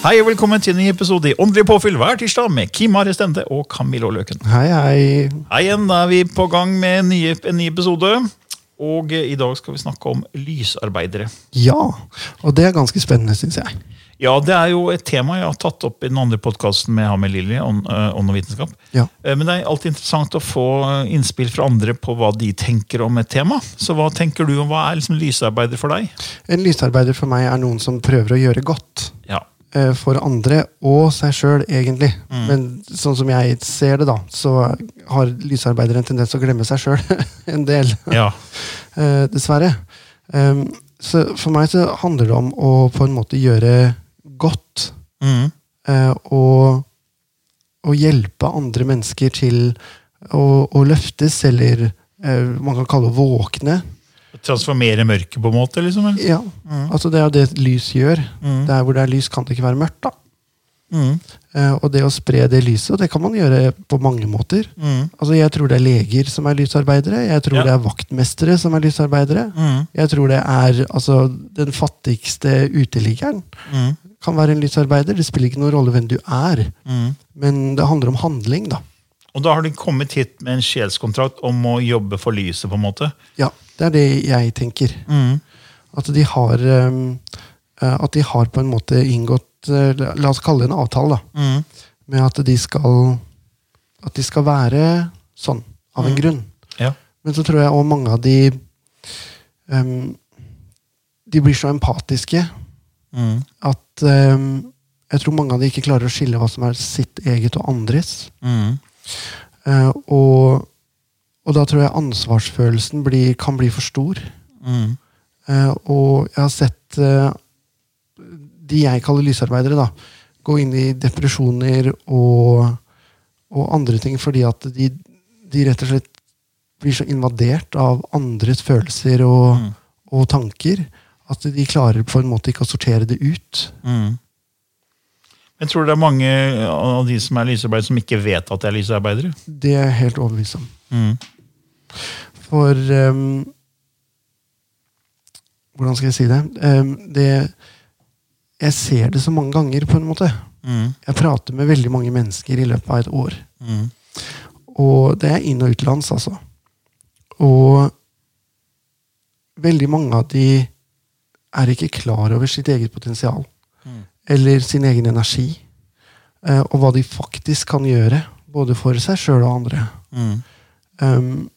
Hei og velkommen til en ny episode i Åndelig påfyll hver tirsdag med Kim Are Stende og Camillo Løken. Hei, hei. Hei igjen, da er vi på gang med en ny, en ny episode. Og eh, i dag skal vi snakke om lysarbeidere. Ja, og det er ganske spennende, syns jeg. Ja, det er jo et tema jeg har tatt opp i den andre podkasten med Hamel Lilly, Ånd ånd og vitenskap. Ja. Eh, Men det er alltid interessant å få eh, innspill fra andre på hva de tenker om et tema. Så hva tenker du om hva er liksom lysarbeider for deg? En lysarbeider for meg er noen som prøver å gjøre godt Ja. Eh, for andre og seg sjøl, egentlig. Men sånn som jeg ser det, da, så har lysarbeidere en tendens til å glemme seg sjøl en del. ja. eh, dessverre. Så for meg så handler det om å på en måte gjøre godt. Mm. eh, og, og hjelpe andre mennesker til å, å løftes, eller man kan kalle det våkne. Transformere mørket, på en måte? liksom? eller? Ja, altså Det er jo det lys gjør. Mm. Der hvor det er lys, kan det ikke være mørkt. da. Mm. Eh, og det å spre det lyset, det kan man gjøre på mange måter. Mm. Altså Jeg tror det er leger som er lysarbeidere. Jeg tror Ja. det er vaktmestere som er lysarbeidere. Mm. Jeg tror det er altså den fattigste uteliggeren Mm. kan være en lysarbeider. Det spiller ikke noen rolle hvem du er, Mm. men det handler om handling, da. Og da har de kommet hit med en sjelskontrakt om å jobbe for lyset, på en måte? Ja, det er det jeg tenker. Mm. At de har um, eh, At de har på en måte inngått eh, La oss kalle det en avtale, da. Mm. Med at de skal At de skal være sånn, av en grunn. Ja. Men så tror jeg òg mange av de um, De blir så empatiske Mm. at um, jeg tror mange av de ikke klarer å skille hva som er sitt eget og andres. Mm. Eh, og, og da tror jeg ansvarsfølelsen blir, kan bli for stor. Mm. Eh, og jeg har sett eh, de jeg kaller lysarbeidere, da, gå inn i depresjoner og, og andre ting fordi at de, de rett og slett blir så invadert av andres følelser og, Mm. og tanker at de klarer på en måte ikke å sortere det ut. Mm. Jeg tror det er mange av de som er lysarbeidere, som ikke vet at de er lysarbeidere. Det er jeg helt overbevist om. Mm. For um, Hvordan skal jeg si det? Um, det Jeg ser det så mange ganger, på en måte. Mm. Jeg prater med veldig mange mennesker i løpet av et år. Mm. Og det er inn- og utenlands, altså. Og veldig mange av de er ikke klar over sitt eget potensial. Mm. Eller sin egen energi. eh, og hva de faktisk kan gjøre, både for seg sjøl og andre. Um,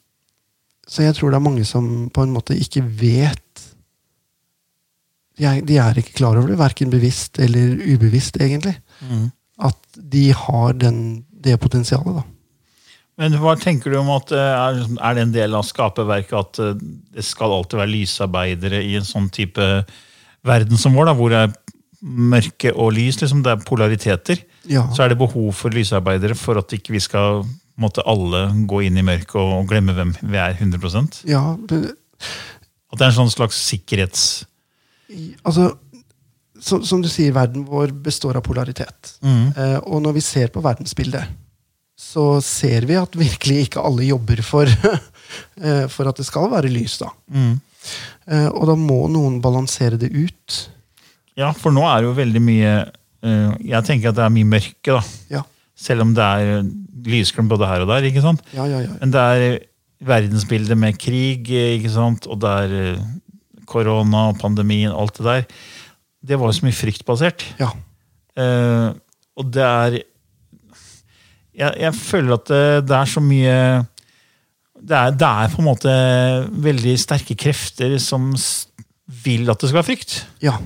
så jeg tror det er mange som på en måte ikke vet De er, de er ikke klar over det, verken bevisst eller ubevisst, egentlig. Mm. At de har den, det potensialet, da. Men hva tenker du om at eh, er, er det en del av skaperverket at eh, det skal alltid være lysarbeidere i en sånn type verden som vår, da, hvor det er mørke og lys, liksom, det er polariteter, Ja. så er det behov for lysarbeidere for at ikke vi skal måtte alle gå inn i mørket og, glemme hvem vi er 100% ja men, At det er en sånn slags sikkerhets... altså som, Som du sier, verden vår består av polaritet. Mm. Eh, og når vi ser på verdensbildet, så ser vi at virkelig ikke alle jobber for, eh, for at det skal være lys. da. Mm. Eh, og da må noen balansere det ut. Ja, for nå er det jo veldig mye eh, Jeg tenker at det er mye mørke, da. Ja, Selv om det er lysglimt både her og der. ikke sant? ja, ja. ja. Men det er verdensbildet med krig, eh, ikke sant, og det er korona, pandemien, alt det der, det var jo så mye fryktbasert. Ja. Eh, og det er jeg, jeg føler at det, det er så mye det er, det er på en måte veldig sterke krefter som vil at det skal være frykt. Ja.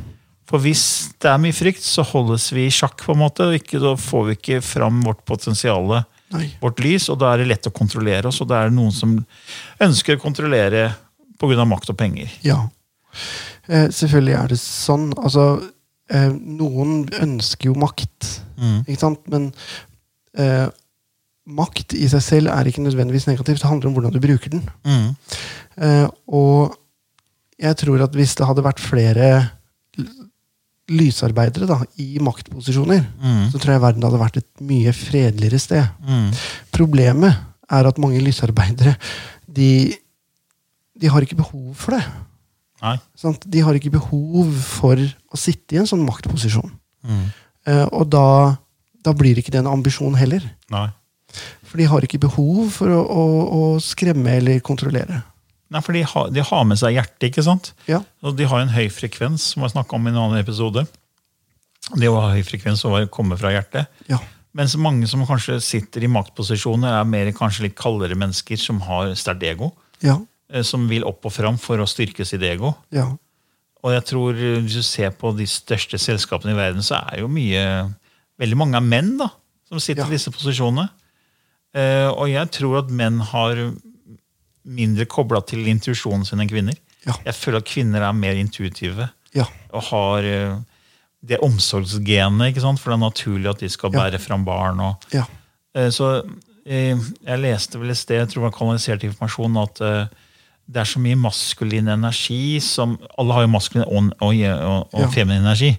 For hvis det er mye frykt, så holdes vi i sjakk, på en måte. og Ikke, da får vi ikke fram vårt potensial, Nei. vårt lys, og da er det lett å kontrollere oss. Og da er det noen som ønsker å kontrollere pga. makt og penger. Ja. Eh, selvfølgelig er det sånn. Altså, eh, noen ønsker jo makt, Mm. ikke sant? Men eh, makt i seg selv er ikke nødvendigvis negativt. Det handler om hvordan du bruker den. Mm. Eh, og jeg tror at hvis det hadde vært flere lysarbeidere da, i maktposisjoner, Mm. så tror jeg verden hadde vært et mye fredeligere sted. Mm. Problemet er at mange lysarbeidere de, de har ikke behov for det. Nei. Sant? De har ikke behov for å sitte i en sånn maktposisjon. Mm. Uh, og da, da blir ikke det en ambisjon heller. Nei. For de har ikke behov for å, å, å skremme eller kontrollere. Nei, for de har, de har med seg hjertet, ikke sant? Ja. Og de har en høy frekvens, som jeg snakka om i en annen episode. Det å ha høy frekvens og komme fra hjertet. Ja. Mens mange som kanskje sitter i maktposisjoner, er mer kanskje litt kaldere mennesker som har sterkt ego. Ja. eh, Som vil opp og fram for å styrke sitt ego. Ja. Og jeg tror Hvis du ser på de største selskapene i verden, så er jo mye Veldig mange er menn da, som sitter Ja. i disse posisjonene. Eh, og jeg tror at menn har mindre kobla til intuisjonen sin enn kvinner. Ja. Jeg føler at kvinner er mer intuitive Ja. og har eh, det omsorgsgenet. ikke sant? For det er naturlig at de skal Ja. bære fram barn. og Ja. Eh, Så eh, jeg leste vel et sted, jeg tror det var kanalisert informasjon, at det er så mye maskulin energi som Alle har jo maskulin og, og, og, Ja. feminin energi.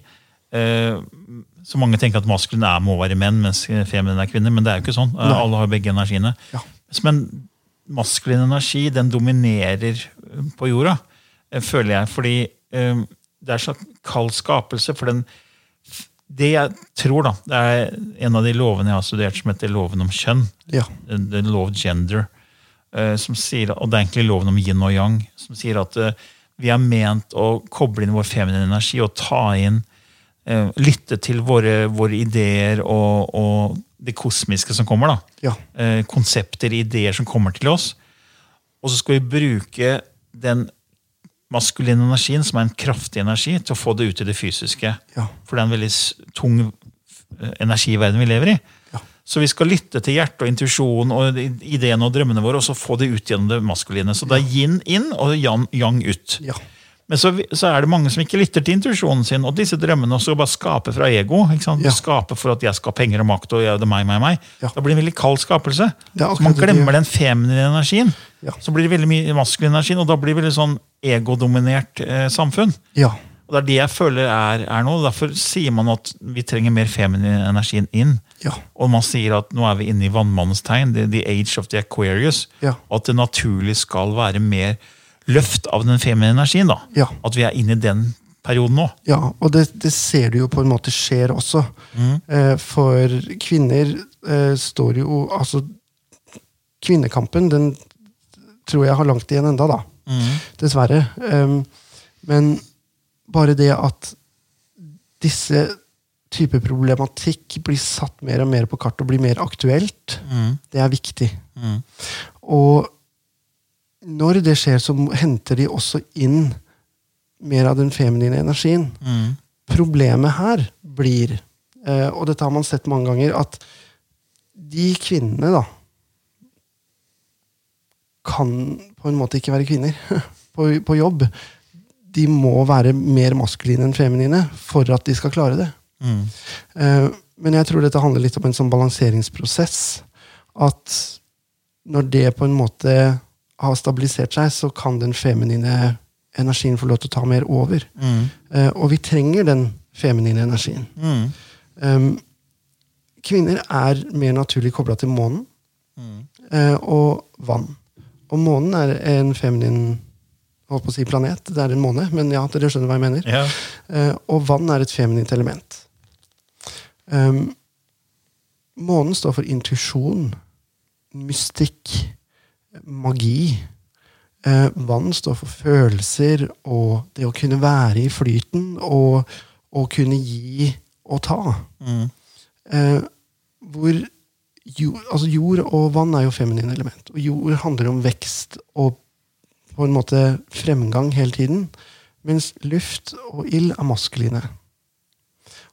Så mange tenker at maskulin er, må være menn, mens feminin er kvinner. Men det er jo ikke sånn. Nei. Alle har begge energiene. Ja. Men maskulin energi den dominerer eh, på jorda, eh, føler jeg. Fordi eh, det er så kald skapelse. for den det jeg tror, da, det er en av de lovene jeg har studert som heter loven om kjønn. Ja. The law gender. som sier, og det er egentlig loven om yin og yang. Som sier at vi er ment å koble inn vår feminine energi og ta inn Lytte til våre, våre ideer og, og det kosmiske som kommer. da Ja. eh, konsepter, ideer som kommer til oss. Og så skal vi bruke den maskuline energien, som er en kraftig energi, til å få det ut i det fysiske. Ja. For det er en veldig tung eh, energi i verden vi lever i. Ja. Så vi skal lytte til hjertet og intuisjonen og ideene og drømmene våre, og så få det ut gjennom det maskuline. Så det er yin inn og yang, yang ut. Ja. Men så, så er det mange som ikke lytter til intuisjonen sin, og disse drømmene også bare skaper fra ego. Ja. Skaper for at jeg skal ha penger og makt, og jeg, det meg, meg, meg. Ja. Da blir det en veldig kald skapelse. Så man glemmer den feminine energien. Ja. Så blir det veldig mye maskulin energi, og da blir det veldig sånn egodominert eh, samfunn. Ja. Og Det er det jeg føler er, er nå. Derfor sier man at vi trenger mer feminin energien inn. Ja. Og man sier at nå er vi inne i vannmannens tegn, the, the age of the Aquarius. Og at det naturlig skal være mer løft av den feminine energien. da. Ja. At vi er inne i den perioden nå. Ja, og det, det ser du jo på en måte skjer også. Eh, for kvinner eh, står jo Altså, kvinnekampen, den tror jeg har langt igjen enda, da. Dessverre. Um, men bare det at disse type problematikk blir satt mer og mer på kart og blir mer aktuelt, det er viktig. Og når det skjer, så henter de også inn mer av den feminine energien. Problemet her blir, eh, og dette har man sett mange ganger, at de kvinnene da kan på en måte ikke være kvinner på, på jobb. De må være mer maskuline enn feminine for at de skal klare det. Mm. men jeg tror dette handler litt om en sånn balanseringsprosess. At når det på en måte har stabilisert seg, så kan den feminine energien få lov til å ta mer over. Eh, og vi trenger den feminine energien. Um, kvinner er mer naturlig kobla til månen eh, og vann. Og månen er en feminin holdt på å si planet. Det er en måne, men ja, dere skjønner hva jeg mener. Ja. Uh, og vann er et feminint element. Um, månen står for intuisjon, mystikk, magi. Eh, vann står for følelser og det å kunne være i flyten og, og kunne gi og ta. Eh, hvor jord, altså jord og vann er jo feminine element. Og jord handler om vekst og på en måte fremgang hele tiden. Mens luft og ild er maskuline.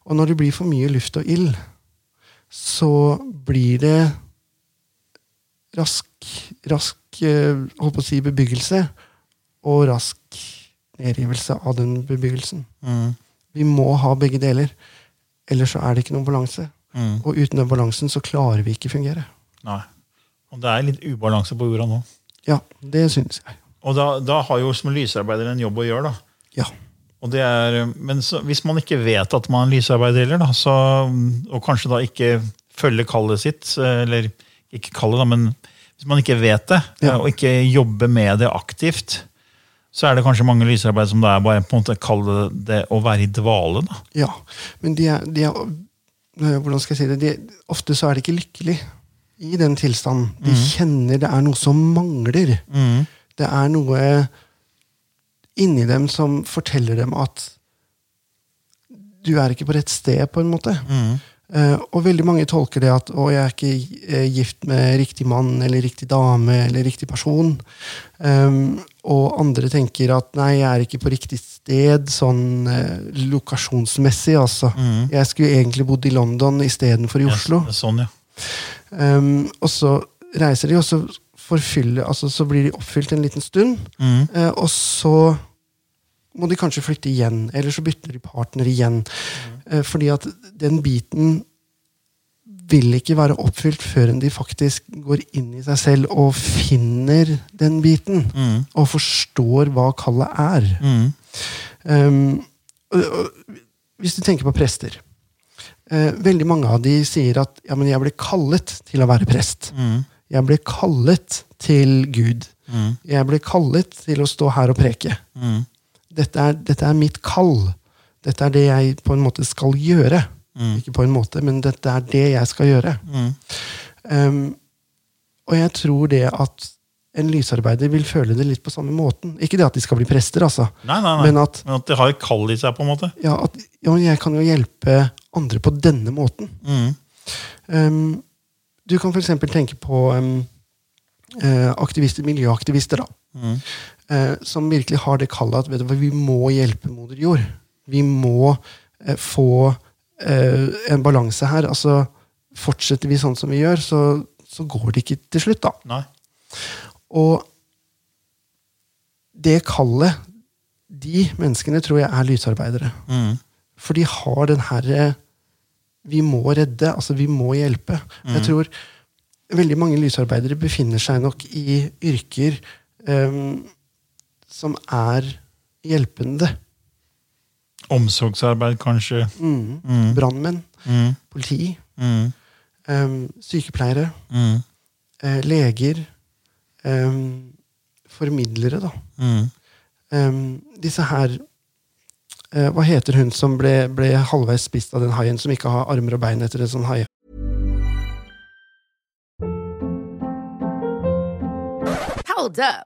Og når det blir for mye luft og ild, så blir det rask, rask eh, holdt på å si bebyggelse og rask nedrivelse av den bebyggelsen. Mm. Vi må ha begge deler. Ellers så er det ikke noen balanse. Mm. Og uten den balansen så klarer vi ikke fungere. Nei. Og det er litt ubalanse på jorda nå. Ja, det synes jeg. Og da, da har jo som lysarbeider en jobb å gjøre. da. Ja. Og det er, men så, hvis man ikke vet at man er lysarbeider heller, da, så, og kanskje da ikke følger kallet sitt, eller ikke kallet, da, men hvis man ikke vet det, Ja. og ikke jobber med det aktivt, så er det kanskje mange lysarbeid som det er bare på en måte kall det å være i dvale. da. Ja, men de er, de er øh, Hvordan skal jeg si det? De, ofte så er de ikke lykkelig i den tilstanden. De kjenner det er noe som mangler. Det er noe inni dem som forteller dem at du er ikke på rett sted, på en måte. Eh, og veldig mange tolker det at å, jeg er ikke eh, gift med riktig mann eller riktig dame eller riktig person. Um, og andre tenker at nei, jeg er ikke på riktig sted sånn uh, lokasjonsmessig. altså. Jeg skulle egentlig bodd i London istedenfor i Oslo. Ja, sånn, ja. Um, og så reiser de, og så, altså, så blir de oppfylt en liten stund. eh, og så må de kanskje flytte igjen, eller så bytter de partner igjen. Eh, fordi at den biten vil ikke være oppfylt før de faktisk går inn i seg selv og finner den biten. Og forstår hva kallet er. Um, og, og, hvis du tenker på prester uh, Veldig mange av de sier at ja, men jeg ble kallet til å være prest. Jeg ble kallet til Gud. Jeg ble kallet til å stå her og preke. Dette, er, dette er mitt kall. Dette er det jeg på en måte skal gjøre. Ikke på en måte, men dette er det jeg skal gjøre. Um, og jeg tror det at en lysarbeider vil føle det litt på samme måten. Ikke det at de skal bli prester, altså. Nei, nei, nei. Men at Men at de har et kall i seg, på en måte. ja, at ja, jeg kan jo hjelpe andre på denne måten. Um, du kan f.eks. tenke på um, aktivister, miljøaktivister, da. Eh, som virkelig har det kallet at vet du, vi må hjelpe moder jord. Vi må eh, få eh, en balanse her. Altså, fortsetter vi sånn som vi gjør, så, så går det ikke til slutt, da. Nei. Og det kallet De menneskene tror jeg er lysarbeidere. For de har den herre Vi må redde, altså vi må hjelpe. Jeg tror veldig mange lysarbeidere befinner seg nok i yrker um, som er hjelpende. Omsorgsarbeid, kanskje. Mm. Brannmenn, politi, Mm. Um, sykepleiere, Mm. eh, leger, Um, formidlere, da. Mm. Em, disse her uh, Hva heter hun som ble, ble halvveis spist av den haien, som ikke har armer og bein etter en sånn hai? Hold up.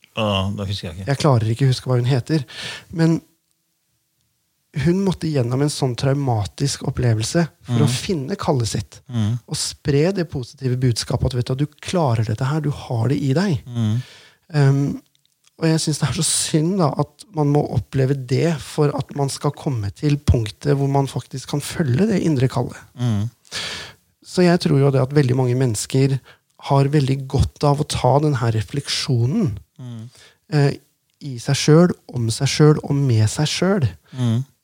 Da husker jeg ikke. Jeg klarer ikke å huske hva hun heter. Men hun måtte gjennom en sånn traumatisk opplevelse for å finne kallet sitt. Og spre det positive budskapet at vet du, du klarer dette her, du har det i deg. Um, og jeg syns det er så synd da, at man må oppleve det for at man skal komme til punktet hvor man faktisk kan følge det indre kallet. Så jeg tror jo det at veldig mange mennesker har veldig godt av å ta denne her refleksjonen eh, i seg sjøl, om seg sjøl og med seg sjøl.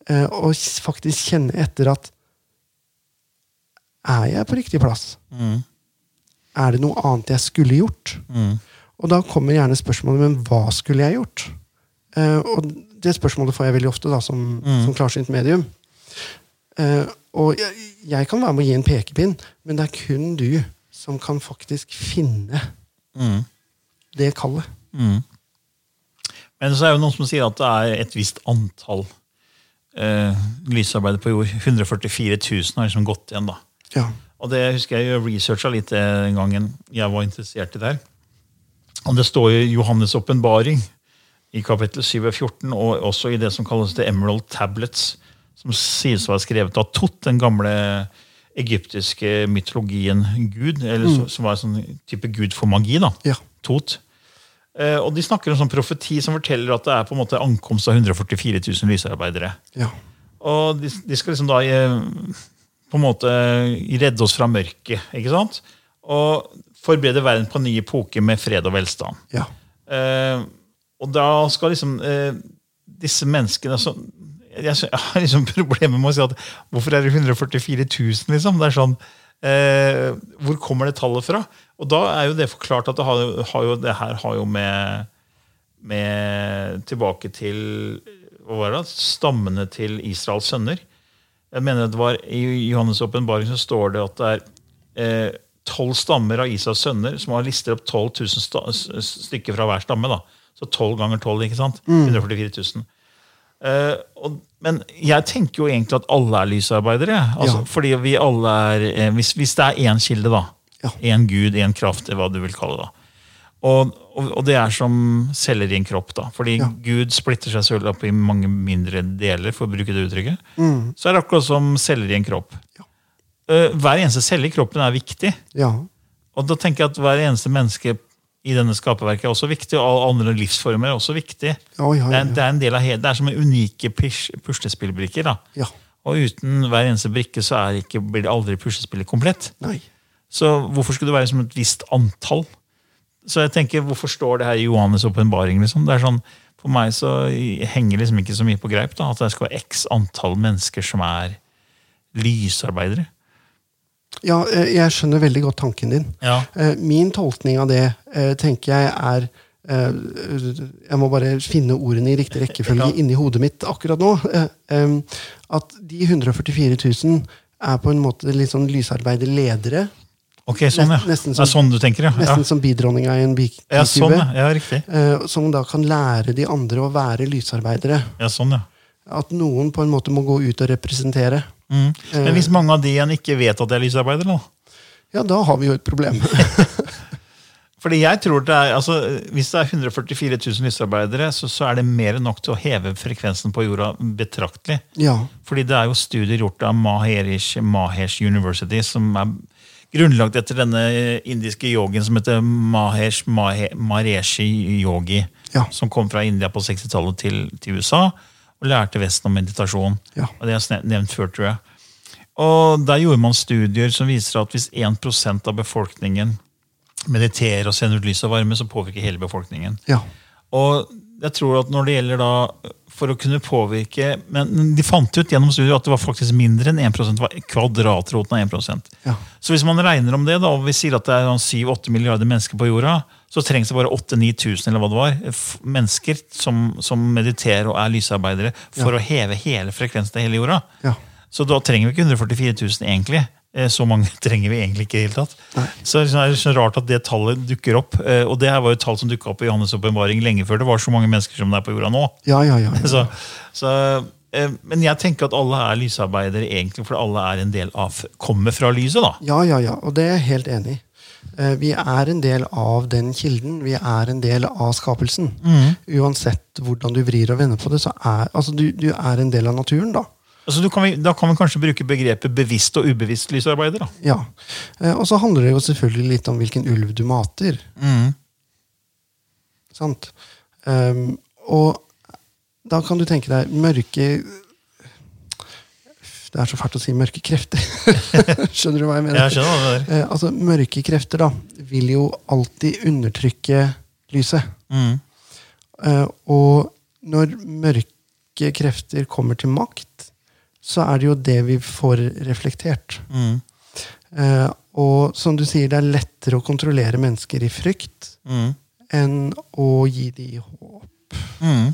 Eh, og faktisk kjenne etter at Er jeg på riktig plass? Er det noe annet jeg skulle gjort? Og da kommer gjerne spørsmålet men hva skulle jeg gjort? Eh, og det spørsmålet får jeg veldig ofte da, som, som klarsynt medium. Eh, og jeg, jeg kan være med å gi en pekepinn, men det er kun du som kan faktisk finne Mm. det kallet. Men så er det jo noen som sier at det er et visst antall eh, lysarbeidere på jord. 144 000 har liksom gått igjen. da. Ja. Og det husker jeg researcha litt den gangen jeg var interessert i det her. Og det står i Johannes' åpenbaring i kapittel 7 og 14, og også i det som kalles The Emerald Tablets, som sies å være skrevet av Tot, den gamle egyptiske mytologien gud, eller mm. som var en sånn type gud for magi. da, Ja. Tot. Eh, og de snakker om sånn profeti som forteller at det er på en måte ankomst av 144 000 lysarbeidere. ja. Og de, de skal liksom da eh, på en måte redde oss fra mørket, ikke sant? Og forberede verden på en ny epoke med fred og velstand. ja. Eh, og da skal liksom eh, disse menneskene så, jeg, jeg har liksom problemer med å si at hvorfor er det 144 000, liksom? Det er sånn, eh, hvor kommer det tallet fra? Og da er jo det forklart at det, har, har jo, det her har jo med, med tilbake til hva var det, stammene til Israels sønner. Jeg mener det var I Johannes' åpenbaring står det at det er eh, tolv stammer av Israels sønner som har lister opp 12 000 sta stykker fra hver stamme. da. Så 12 ganger 12, ikke sant? 144 000. Eh, og, men jeg tenker jo egentlig at alle er lysarbeidere. Altså, Ja. Fordi vi alle er, eh, hvis, hvis det er én kilde, da. Ja. Gud, én kraft, hva du vil kalle det. da. Og, og, og det er som celler i en kropp. da. Fordi Ja. Gud splitter seg selv opp i mange mindre deler, for å bruke det uttrykket. Så er det akkurat som celler i en kropp. Uh, hver eneste celle i kroppen er viktig. ja. Og da tenker jeg at hver eneste menneske i denne skaperverket er også viktig, og andre livsformer er også viktig. Ja, ja, Det, ja, er, det er en del av hele, det er som unike puslespillbrikker. da. ja. Og uten hver eneste brikke så er ikke, blir det aldri puslespillet komplett. Nei. Så hvorfor skulle det være som et visst antall? Så jeg tenker, Hvorfor står det her i Johannes' åpenbaring? Liksom? Det er sånn, For meg så henger liksom ikke så mye på greip da, at det skal være x antall mennesker som er lysarbeidere. Ja, eh, jeg skjønner veldig godt tanken din. Ja. Eh, Min tolkning av det eh, tenker jeg er Jeg må bare finne ordene i riktig rekkefølge inni hodet mitt akkurat nå. At de 144 000 er på en måte litt sånn lysarbeiderledere. Ok, sånn, ja. Nest- nesten det er sånn du tenker, ja. Ja, Nesten som bidronninga i en bikube. ja sånn, ja. ja riktig. Som da kan lære de andre å være lysarbeidere. Ja, sånn, ja. At noen på en måte må gå ut og representere. Mm. Men hvis mange av de igjen ikke vet at de er lysarbeidere, da? Ja, da har vi jo et problem. Fordi jeg tror det er, altså, Hvis det er 144 000 lysarbeidere, så, så er det mer enn nok til å heve frekvensen på jorda betraktelig. ja. Fordi det er jo studier gjort av Maherish Mahesh University, som er grunnlagt etter denne indiske yogien som heter Mahesh Mahe, Mareshi Yogi, Ja. som kom fra India på 60-tallet til, til USA og lærte Vesten om meditasjon. Ja. Og det har jeg nevnt før, tror jeg. Og Der gjorde man studier som viser at hvis 1% av befolkningen mediterer og sender ut lys og varme, så påvirker hele befolkningen. ja. Og jeg tror at når det gjelder da for å kunne påvirke Men de fant ut gjennom studiet at det var faktisk mindre enn 1% var kvadratroten av 1 Ja. Så hvis man regner om det, da, og vi sier at det er 7-8 milliarder mennesker på jorda, så trengs det bare 8000-9000 eller hva det var, mennesker som, som mediterer og er lysarbeidere for å heve hele frekvensen til hele jorda. Ja. Så da trenger vi ikke 144 000 egentlig. Eh, Så mange trenger vi egentlig ikke i hele tatt. Så det er så rart at det tallet dukker opp. Eh, Og det her var jo et tall som dukka opp i Johannes' åpenbaring lenge før det var så mange mennesker som det er på jorda nå. Ja, ja, ja. ja. Så, så, eh, men jeg tenker at alle er lysarbeidere egentlig, for alle er en del av, kommer fra lyset. da. Ja, ja, ja, og det er jeg helt enig i. Vi er en del av den kilden. Vi er en del av skapelsen. Uansett hvordan du vrir og vender på det, så er altså, du, du er en del av naturen, da. Altså, du kan, vi- da kan vi kanskje bruke begrepet bevisst og ubevisst lysarbeider. da. Ja. Eh, Og så handler det jo selvfølgelig litt om hvilken ulv du mater. Sant? Um, og da kan du tenke deg mørke Det er så fælt å si mørke krefter. Skjønner du hva jeg mener? Jeg skjønner hva det er. Eh, altså, mørke krefter da, vil jo alltid undertrykke lyset. Mm. Eh, og når mørke krefter kommer til makt, så er det jo det vi får reflektert. Mm. Eh, og som du sier, det er lettere å kontrollere mennesker i frykt Mm. enn å gi dem håp. Mm.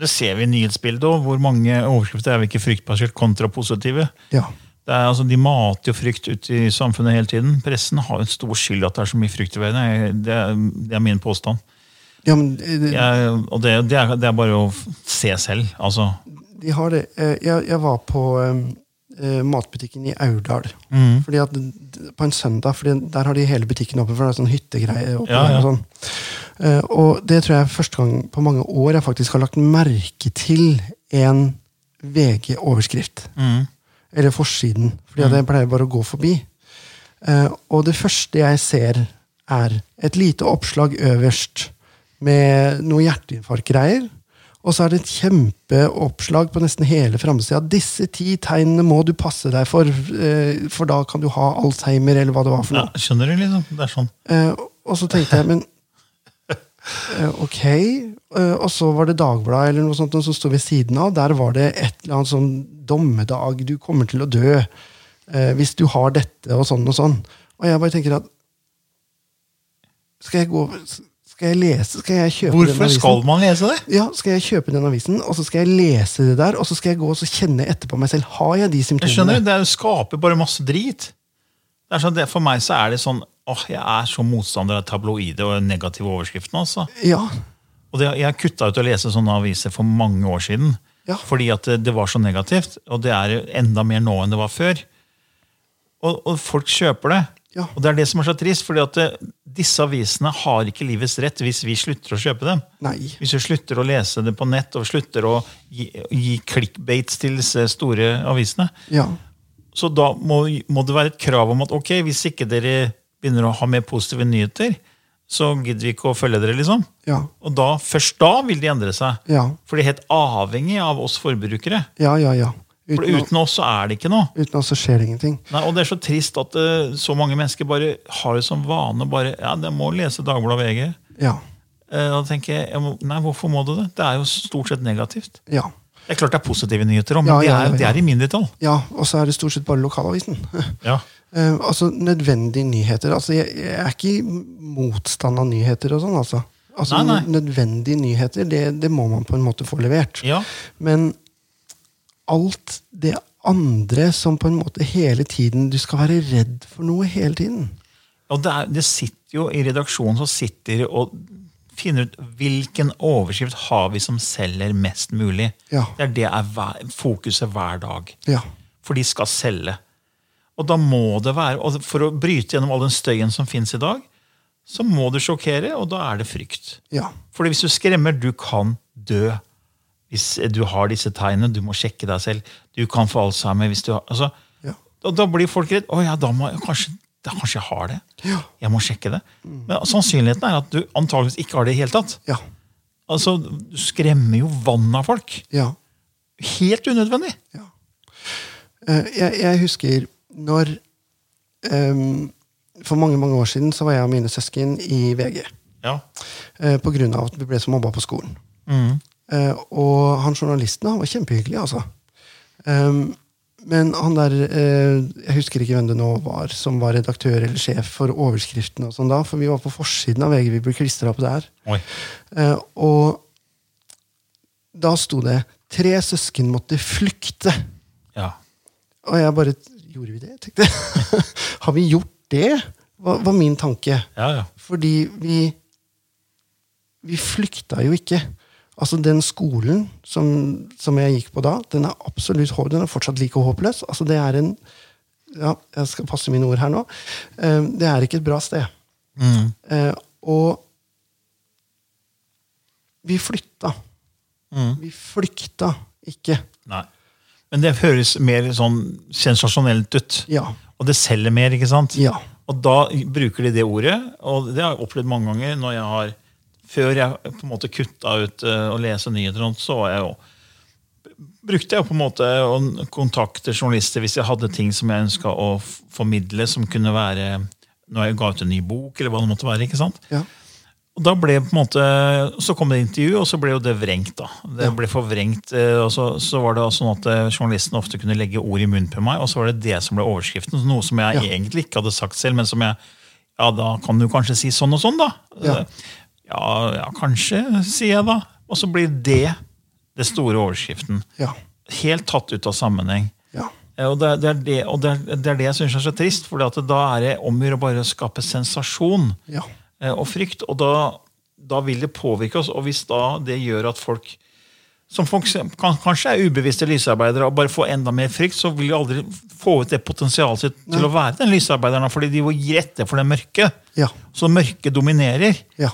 Det ser vi i nyhetsbildet òg, hvor mange overskrifter er vi ikke fryktbasert kontrapositive. Ja. Det er, altså, de mater jo frykt ut i samfunnet hele tiden. Pressen har jo en stor skyld at det er så mye frykt i verden. Det er, det er min påstand. ja, men det, Jeg, og det, det, er, det er bare å se selv. Altså, de har det. Eh, Jeg, jeg var på eh, eh, matbutikken i Aurdal. mm. Fordi at På en søndag, fordi der har de hele butikken oppe, for det er sånn hyttegreie. oppe Ja, ja. Og, sånn. Eh, og det tror jeg er første gang på mange år jeg faktisk har lagt merke til en VG-overskrift. Mm. Eller forsiden. Fordi mm. jeg pleier bare å gå forbi. Eh, og det første jeg ser, er et lite oppslag øverst med noe hjerteinfarktgreier. Og så er det et kjempeoppslag på nesten hele framsida. Disse ti tegnene må du passe deg for, eh, for da kan du ha Alzheimer, eller hva det var for noe. ja, skjønner du, liksom? Det er sånn. Eh, og så tenkte jeg, men eh, ok. Og så var det Dagbladet eller noe sånt som sto ved siden av. Der var det et eller annet sånn dommedag, du kommer til å dø hvis du har dette, og sånn og sånn. Og jeg bare tenker at Skal jeg gå Skal jeg lese? Skal jeg kjøpe den Hvorfor avisen? skal man lese det? Ja, skal jeg kjøpe den avisen, og så skal jeg lese det der, og så skal jeg gå og så kjenne etterpå meg selv. Har jeg de Jeg skjønner. Det er- skaper bare masse drit. Er sånn, det, for meg så er det sånn åh, Jeg er så motstander av tabloide og negative overskrifter. Altså. Ja. Og det, jeg kutta ut å lese sånne aviser for mange år siden. Ja. Fordi at det, det var så negativt. Og det er enda mer nå enn det var før. Og, og folk kjøper det. Ja. Og det er det som er så trist, fordi at disse avisene har ikke livets rett hvis vi slutter å kjøpe dem. Nei. Hvis vi slutter å lese det på nett og slutter å gi, gi clickbaits til disse store avisene, Ja. så da må, må det være et krav om at ok, hvis ikke dere begynner å ha mer positive nyheter, så gidder vi ikke å følge dere, liksom. Ja. Og da, først da vil de endre seg. Ja. For de er helt avhengig av oss forbrukere. Ja, ja, ja. For Uten, uten oss så er det ikke noe. uten oss så skjer det ingenting. Nei, og det er så trist at uh, så mange mennesker bare har det som vane bare, ja, de må lese Dagbladet VG. Ja. Uh, da tenker jeg, jeg må, nei, hvorfor må du det? Det er jo stort sett negativt. Ja. Det er klart det er positive nyheter, men Ja, ja, ja, er, ja, de er i mindretall. ja. Og så er det stort sett bare lokalavisen. Ja. Uh, altså nødvendige nyheter. Altså, jeg, jeg er ikke motstand av nyheter og sånn, altså. Altså, Nei, nei. Nødvendige nyheter, det, det må man på en måte få levert. ja. Men alt det andre som på en måte hele tiden Du skal være redd for noe hele tiden. Og det, er, det sitter jo i redaksjonen så sitter og finner ut hvilken overskrift har vi som selger mest mulig. Ja. Det er det er hver, fokuset hver dag. Ja. For de skal selge. Og da må det være, og For å bryte gjennom all den støyen som finnes i dag, så må du sjokkere, og da er det frykt. Ja. Fordi hvis du skremmer, du kan dø. Hvis du har disse tegnene, du må sjekke deg selv. Du kan få Alzheimer hvis du har altså, Ja. da, Da blir folk redd. Å ja, da må jeg, kanskje, da, kanskje jeg har det. Ja. Jeg må sjekke det. Men sannsynligheten er at du antageligvis ikke har det i hele tatt. Ja. Altså, Du skremmer jo vann av folk. ja. Helt unødvendig. Ja. jeg, jeg husker når um, For mange mange år siden så var jeg og mine søsken i VG. Ja. Uh, på grunn av at vi ble så mobba på skolen. Mm. Eh, og han journalisten han var kjempehyggelig, altså. Ehm, men han der eh, Jeg husker ikke hvem det nå var som var redaktør eller sjef for overskriftene. og sånn da, For vi var på forsiden av VG. Vi ble klistra opp der. Oi. Eh, og da sto det 'Tre søsken måtte flykte'. Ja. Og jeg bare Gjorde vi det? tenkte jeg. Har vi gjort det? Var, var min tanke. Ja, ja. Fordi vi Vi flykta jo ikke. Altså Den skolen som, som jeg gikk på da, den er absolutt den er fortsatt like håpløs. Altså Det er en ja, Jeg skal passe mine ord her nå. Eh, det er ikke et bra sted. Mm. Eh, og vi flytta. Mm. Vi flykta ikke. Nei. Men det høres mer sånn sensasjonelt ut. Ja. Og det selger mer, ikke sant? Ja. Og da bruker de det ordet, og det har jeg opplevd mange ganger når jeg har Før jeg på en måte kutta ut eh, å lese nyheter, så var jeg jo brukte jeg på en måte å kontakte journalister hvis jeg hadde ting som jeg ønska å formidle, som kunne være når jeg ga ut en ny bok, eller hva det måtte være. ikke sant? Ja. Og da ble på en måte, Så kom det intervju, og så ble jo det vrengt. da. Det Ja. ble forvrengt, eh, og så, så var det sånn at eh, journalisten ofte kunne legge ord i munnen på meg, og så var det det som ble overskriften. Noe som jeg Ja. egentlig ikke hadde sagt selv, men som jeg Ja, da kan du kanskje si sånn og sånn, da. Ja. Ja, kanskje, sier jeg da. Og så blir det det store overskriften. Ja. Helt tatt ut av sammenheng. Ja. Eh, Og det, det, er det, og det, er, det det jeg syns er så trist, for da er det om å gjøre bare å skape sensasjon Ja. eh, og frykt. Og da, da vil det påvirke oss. Og hvis da det gjør at folk som folk kan, kanskje er ubevisste lysarbeidere og bare får enda mer frykt, så vil de aldri få ut det potensialet sitt til å være den lysarbeideren. Fordi de må gi etter for det mørke. Ja. Så mørket dominerer. Ja.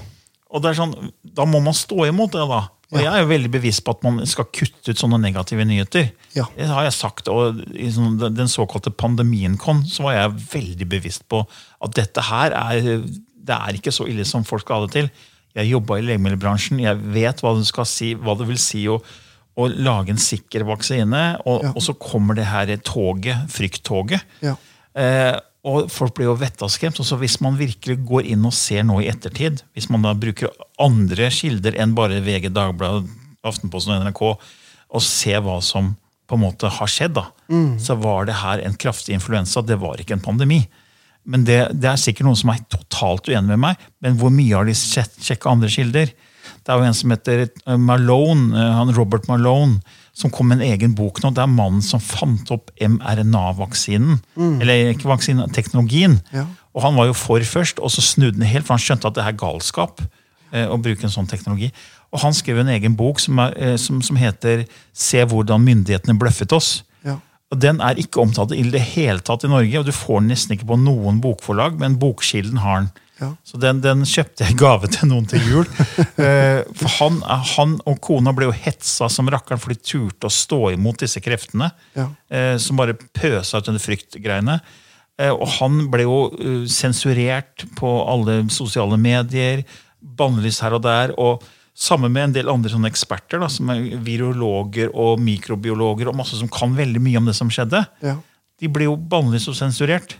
Og det er sånn, Da må man stå imot det. da. Og. Jeg er jo veldig bevisst på at man skal kutte ut sånne negative nyheter. Ja. Det har jeg sagt, og I sånn, den- såkalte pandemien kom, så var jeg veldig bevisst på at dette her er, det er ikke så ille som folk skal ha det til. Jeg jobba i legemiddelbransjen, jeg vet hva det, skal si, hva det vil si å, å lage en sikker vaksine. Og, Ja. og så kommer det her toget, frykttoget. Ja. Eh, og folk blir jo vettaskremt. Og så hvis man virkelig går inn og ser nå i ettertid, hvis man da bruker andre kilder enn bare VG, Dagbladet, Aftenposten og NRK, og ser hva som på en måte har skjedd, da, så var det her en kraftig influensa. Det var ikke en pandemi. Men det, det er sikkert noen som er totalt uenig med meg. Men hvor mye har de sjekka andre kilder? Det er jo en som heter eh, Malone, eh, han Robert Malone, som kom med en egen bok nå. Det er mannen som fant opp mRNA-vaksinen. Eller ikke vaksinen, teknologien. Ja. Og han var jo for først, og så snudde han helt, for han skjønte at det er galskap eh, å bruke en sånn teknologi. Og han skrev en egen bok som, er, eh, som, som heter 'Se hvordan myndighetene bløffet oss'. Ja. Og Den er ikke omtalt i det hele tatt i Norge, og du får den nesten ikke på noen bokforlag, men Bokkilden har den. Ja. Så den, den kjøpte jeg i gave til noen til jul. Eh, for han, han og kona ble jo hetsa som rakkeren, for de turte å stå imot disse kreftene. Ja. eh, Som bare pøsa ut denne fryktgreiene. Eh, Og han ble jo sensurert på alle sosiale medier. Bannlyst her og der. og Sammen med en del andre sånne eksperter, da, som er virologer og mikrobiologer, og masse som kan veldig mye om det som skjedde. Ja. De ble jo bannlyst og sensurert.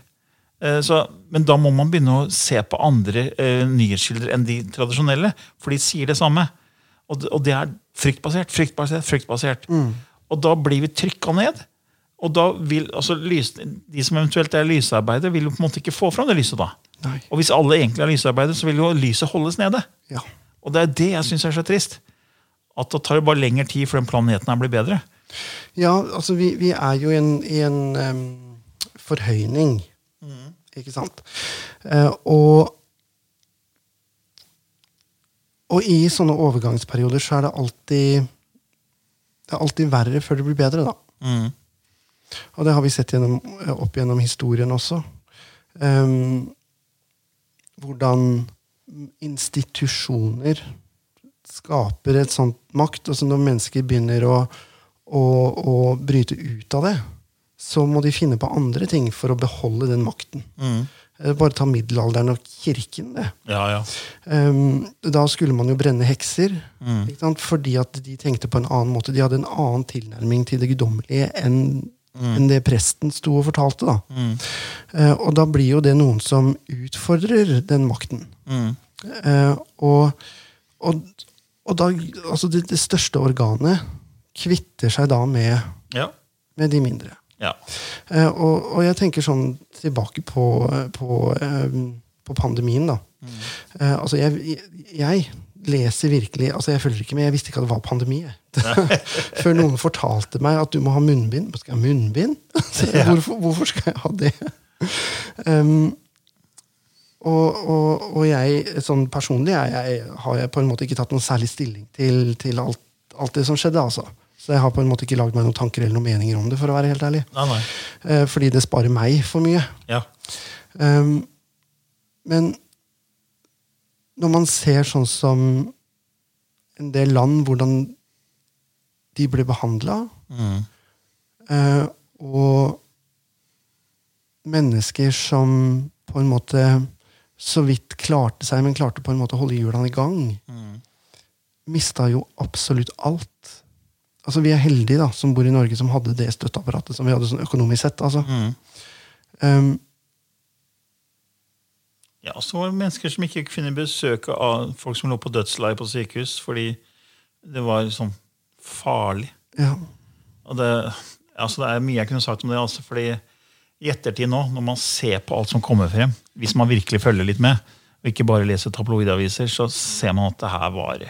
Eh, Så, men da må man begynne å se på andre eh, nyhetskilder enn de tradisjonelle, for de sier det samme. Og det, og det er fryktbasert, fryktbasert, fryktbasert. Og da blir vi trykka ned. Og da vil, altså lys, De som eventuelt er lysarbeidere, vil jo på en måte ikke få fram det lyset. da. Nei. Og hvis alle egentlig er lysarbeidere, så vil jo lyset holdes nede. Ja. Og det er det jeg syns er så trist. At det tar det bare lengre tid før den planeten her blir bedre. Ja, altså vi, vi er jo i en, i en um, forhøyning. Ikke sant? Eh, og Og i sånne overgangsperioder så er det alltid Det er alltid verre før det blir bedre, da. Mm. Og det har vi sett gjennom, opp gjennom historien også. Um, hvordan institusjoner skaper et sånt makt. Altså når mennesker begynner å, å, å bryte ut av det, så må de finne på andre ting for å beholde den makten. Mm. Eh, Bare ta middelalderen og kirken. det. Ja, ja. Um, da skulle man jo brenne hekser, Mm. ikke sant? fordi at de tenkte på en annen måte. De hadde en annen tilnærming til det guddommelige enn enn det presten sto og fortalte. da. Mm. Eh, og da blir jo det noen som utfordrer den makten. Mm. Eh, og, og, og da Altså, det, det største organet kvitter seg da med, Ja. med de mindre. Ja. Eh, og, og jeg tenker sånn tilbake på, på, eh, på pandemien, da. Eh, altså, jeg, jeg, jeg leser virkelig altså Jeg følger ikke med, jeg visste ikke at det var pandemi. Før noen fortalte meg at du må ha munnbind. Skal jeg ha munnbind? Hvorfor, hvorfor skal jeg ha det? Um, og, og, og jeg, sånn personlig jeg, jeg, har jeg på en måte ikke tatt noen særlig stilling til, til alt, alt det som skjedde. altså. Så jeg har på en måte ikke lagd meg noen tanker eller noen meninger om det. for å være helt ærlig. Nei, nei. Eh, fordi det sparer meg for mye. Ja. Um, men når man ser sånn som en del land, hvordan de blir behandla, Mm. eh, og mennesker som på en måte så vidt klarte seg, men klarte på en måte å holde hjulene i gang, Mm. mista jo absolutt alt. Altså Vi er heldige da, som bor i Norge, som hadde det støtteapparatet som vi hadde sånn økonomisk sett. altså. Mm. Um, Ja, så var det mennesker som ikke kunne besøke av folk som lå på dødsleiet på sykehus fordi det var sånn farlig. ja. Og det, altså det er mye jeg kunne sagt om det. Altså, fordi i ettertid nå, når man ser på alt som kommer frem, hvis man virkelig følger litt med, og ikke bare leser tabloidaviser, så ser man at det her var,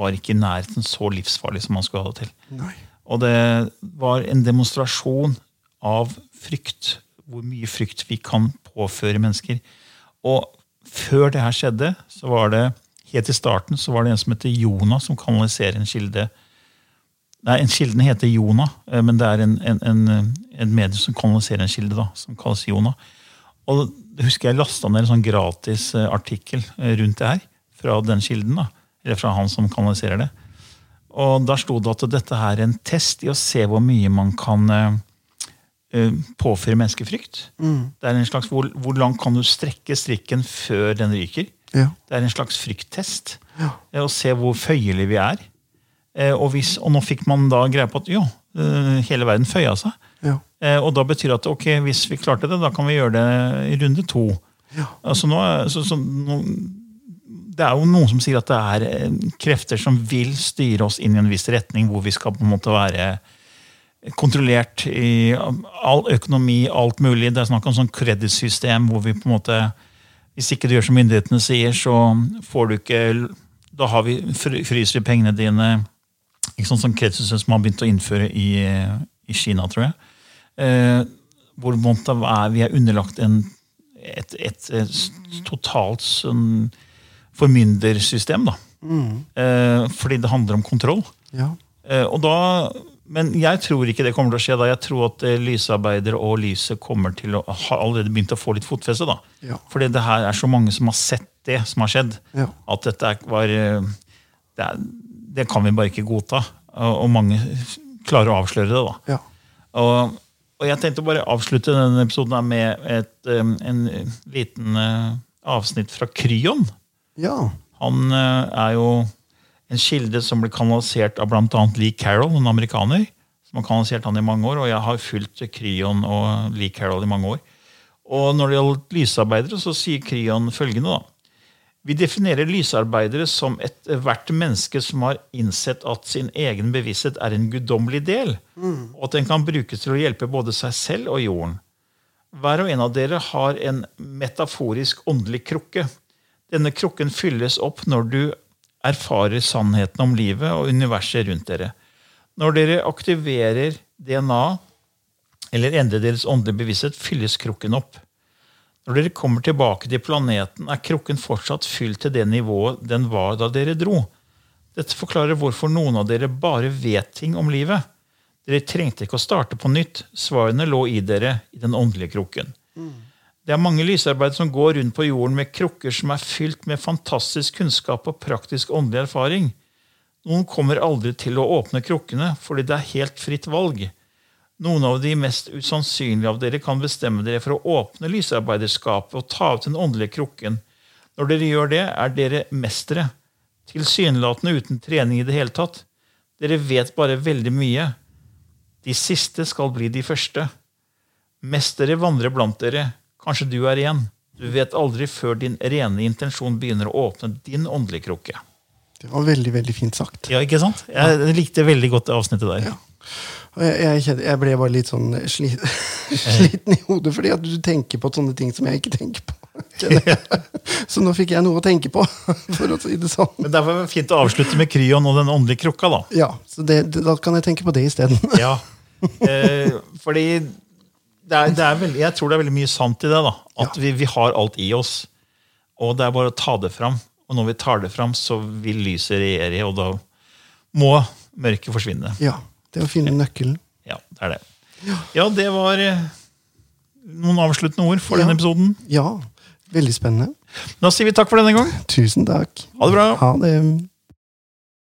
var ikke i nærheten så livsfarlig som man skulle ha det til. Nei. Og det var en demonstrasjon av frykt. Hvor mye frykt vi kan påføre mennesker. Og før det her skjedde, så var det helt i starten så var det en som heter Jonah, som kanaliserer en kilde. Nei, en Kilden heter Jonah, eh, men det er en, en, en, en medie som kanaliserer en kilde, da, som kalles Jonah. Og det husker jeg lasta ned en sånn gratis eh, artikkel eh, rundt det her fra den kilden. da, Eller fra han som kanaliserer det. Og da sto det at dette her er en test i å se hvor mye man kan påføre mennesker påføre menneskefrykt. Det er en slags hvor, hvor langt kan du strekke strikken før den ryker? Ja. Det er en slags frykttest. Ja. Å se hvor føyelige vi er. Eh, Og, hvis, og nå fikk man da greie på at jo, eh, hele verden føya seg. Ja. Eh, Og da betyr det at ok, hvis vi klarte det, da kan vi gjøre det i runde to. Ja. Altså nå, så, så, nå, det er jo noen som sier at det er eh, krefter som vil styre oss inn i en viss retning, hvor vi skal på en måte være kontrollert i all økonomi, alt mulig. Det er snakk om sånn kredittsystem hvor vi på en måte Hvis ikke du gjør som myndighetene sier, så får du ikke Da har vi, fryser vi pengene dine. Ikke sånn som kredittsystem som har begynt å innføre i, i Kina, tror jeg. Eh, hvor vi er underlagt en, et, et, et totalt sånn formyndersystem. da. Eh, fordi det handler om kontroll. Ja. Eh, og da, men jeg tror ikke det kommer til å skje da. Jeg tror at eh, lysarbeidere og lyset kommer til å ha allerede begynt å få litt fotfeste. da. Ja. Fordi det her er så mange som har sett det som har skjedd. Ja. At dette var det, er, det kan vi bare ikke godta. Og, mange klarer å avsløre det. da. Ja. Og, og jeg tenkte å bare avslutte denne episoden med et, en liten avsnitt fra Kryon. Ja. Han uh, er jo en kilde som ble kanalisert av bl.a. Lee Carroll, en amerikaner. som har kanalisert han i mange år, Og jeg har fulgt Kryon og Lee Carroll i mange år. Og når det gjelder lysarbeidere, så sier Kryon følgende. da. Vi definerer lysarbeidere som ethvert menneske som har innsett at sin egen bevissthet er en guddommelig del, og at den kan brukes til å hjelpe både seg selv og jorden. Hver og en av dere har en metaforisk åndelig krukke. Denne krukken fylles opp når du erfarer sannheten om livet og universet rundt dere. Når dere aktiverer DNA eller endrer deres åndelige bevissthet, fylles krukken opp. Når dere kommer tilbake til planeten, er krukken fortsatt fylt til det nivået den var da dere dro. Dette forklarer hvorfor noen av dere bare vet ting om livet. Dere trengte ikke å starte på nytt. Svarene lå i dere, i den åndelige krukken. Det er mange lysarbeidere som går rundt på jorden med krukker som er fylt med fantastisk kunnskap og praktisk åndelig erfaring. Noen kommer aldri til å åpne krukkene fordi det er helt fritt valg. Noen av de mest usannsynlige av dere kan bestemme dere for å åpne lysarbeiderskapet og ta ut den åndelige krukken. Når dere gjør det, er dere mestere. Tilsynelatende uten trening i det hele tatt. Dere vet bare veldig mye. De siste skal bli de første. Mestere vandrer blant dere. Kanskje du er igjen. Du vet aldri før din rene intensjon begynner å åpne din åndelige krukke. Det var veldig, veldig fint sagt. Ja, ikke sant? Jeg likte veldig godt det avsnittet der. Ja. Jeg, jeg, jeg ble bare litt sånn sli, sliten i hodet, fordi at du tenker på sånne ting som jeg ikke tenker på. Så nå fikk jeg noe å tenke på, for å si det sånn. Men Derfor er det fint å avslutte med Kryon og den åndelige krukka. da. Ja, så det, det, Da kan jeg tenke på det isteden. Ja. Eh, fordi det er, det er veldig, jeg tror det er veldig mye sant i det. da. At vi, vi har alt i oss. Og det er bare å ta det fram. Og når vi tar det fram, så vil lyset regjere, og da må mørket forsvinne. Ja, Det å finne nøkkelen. Ja, det er det. Ja, det var eh, noen avsluttende ord for Ja. denne episoden. Ja, veldig spennende. Da sier vi takk for denne gang. Tusen takk. Ha det bra. Ha det.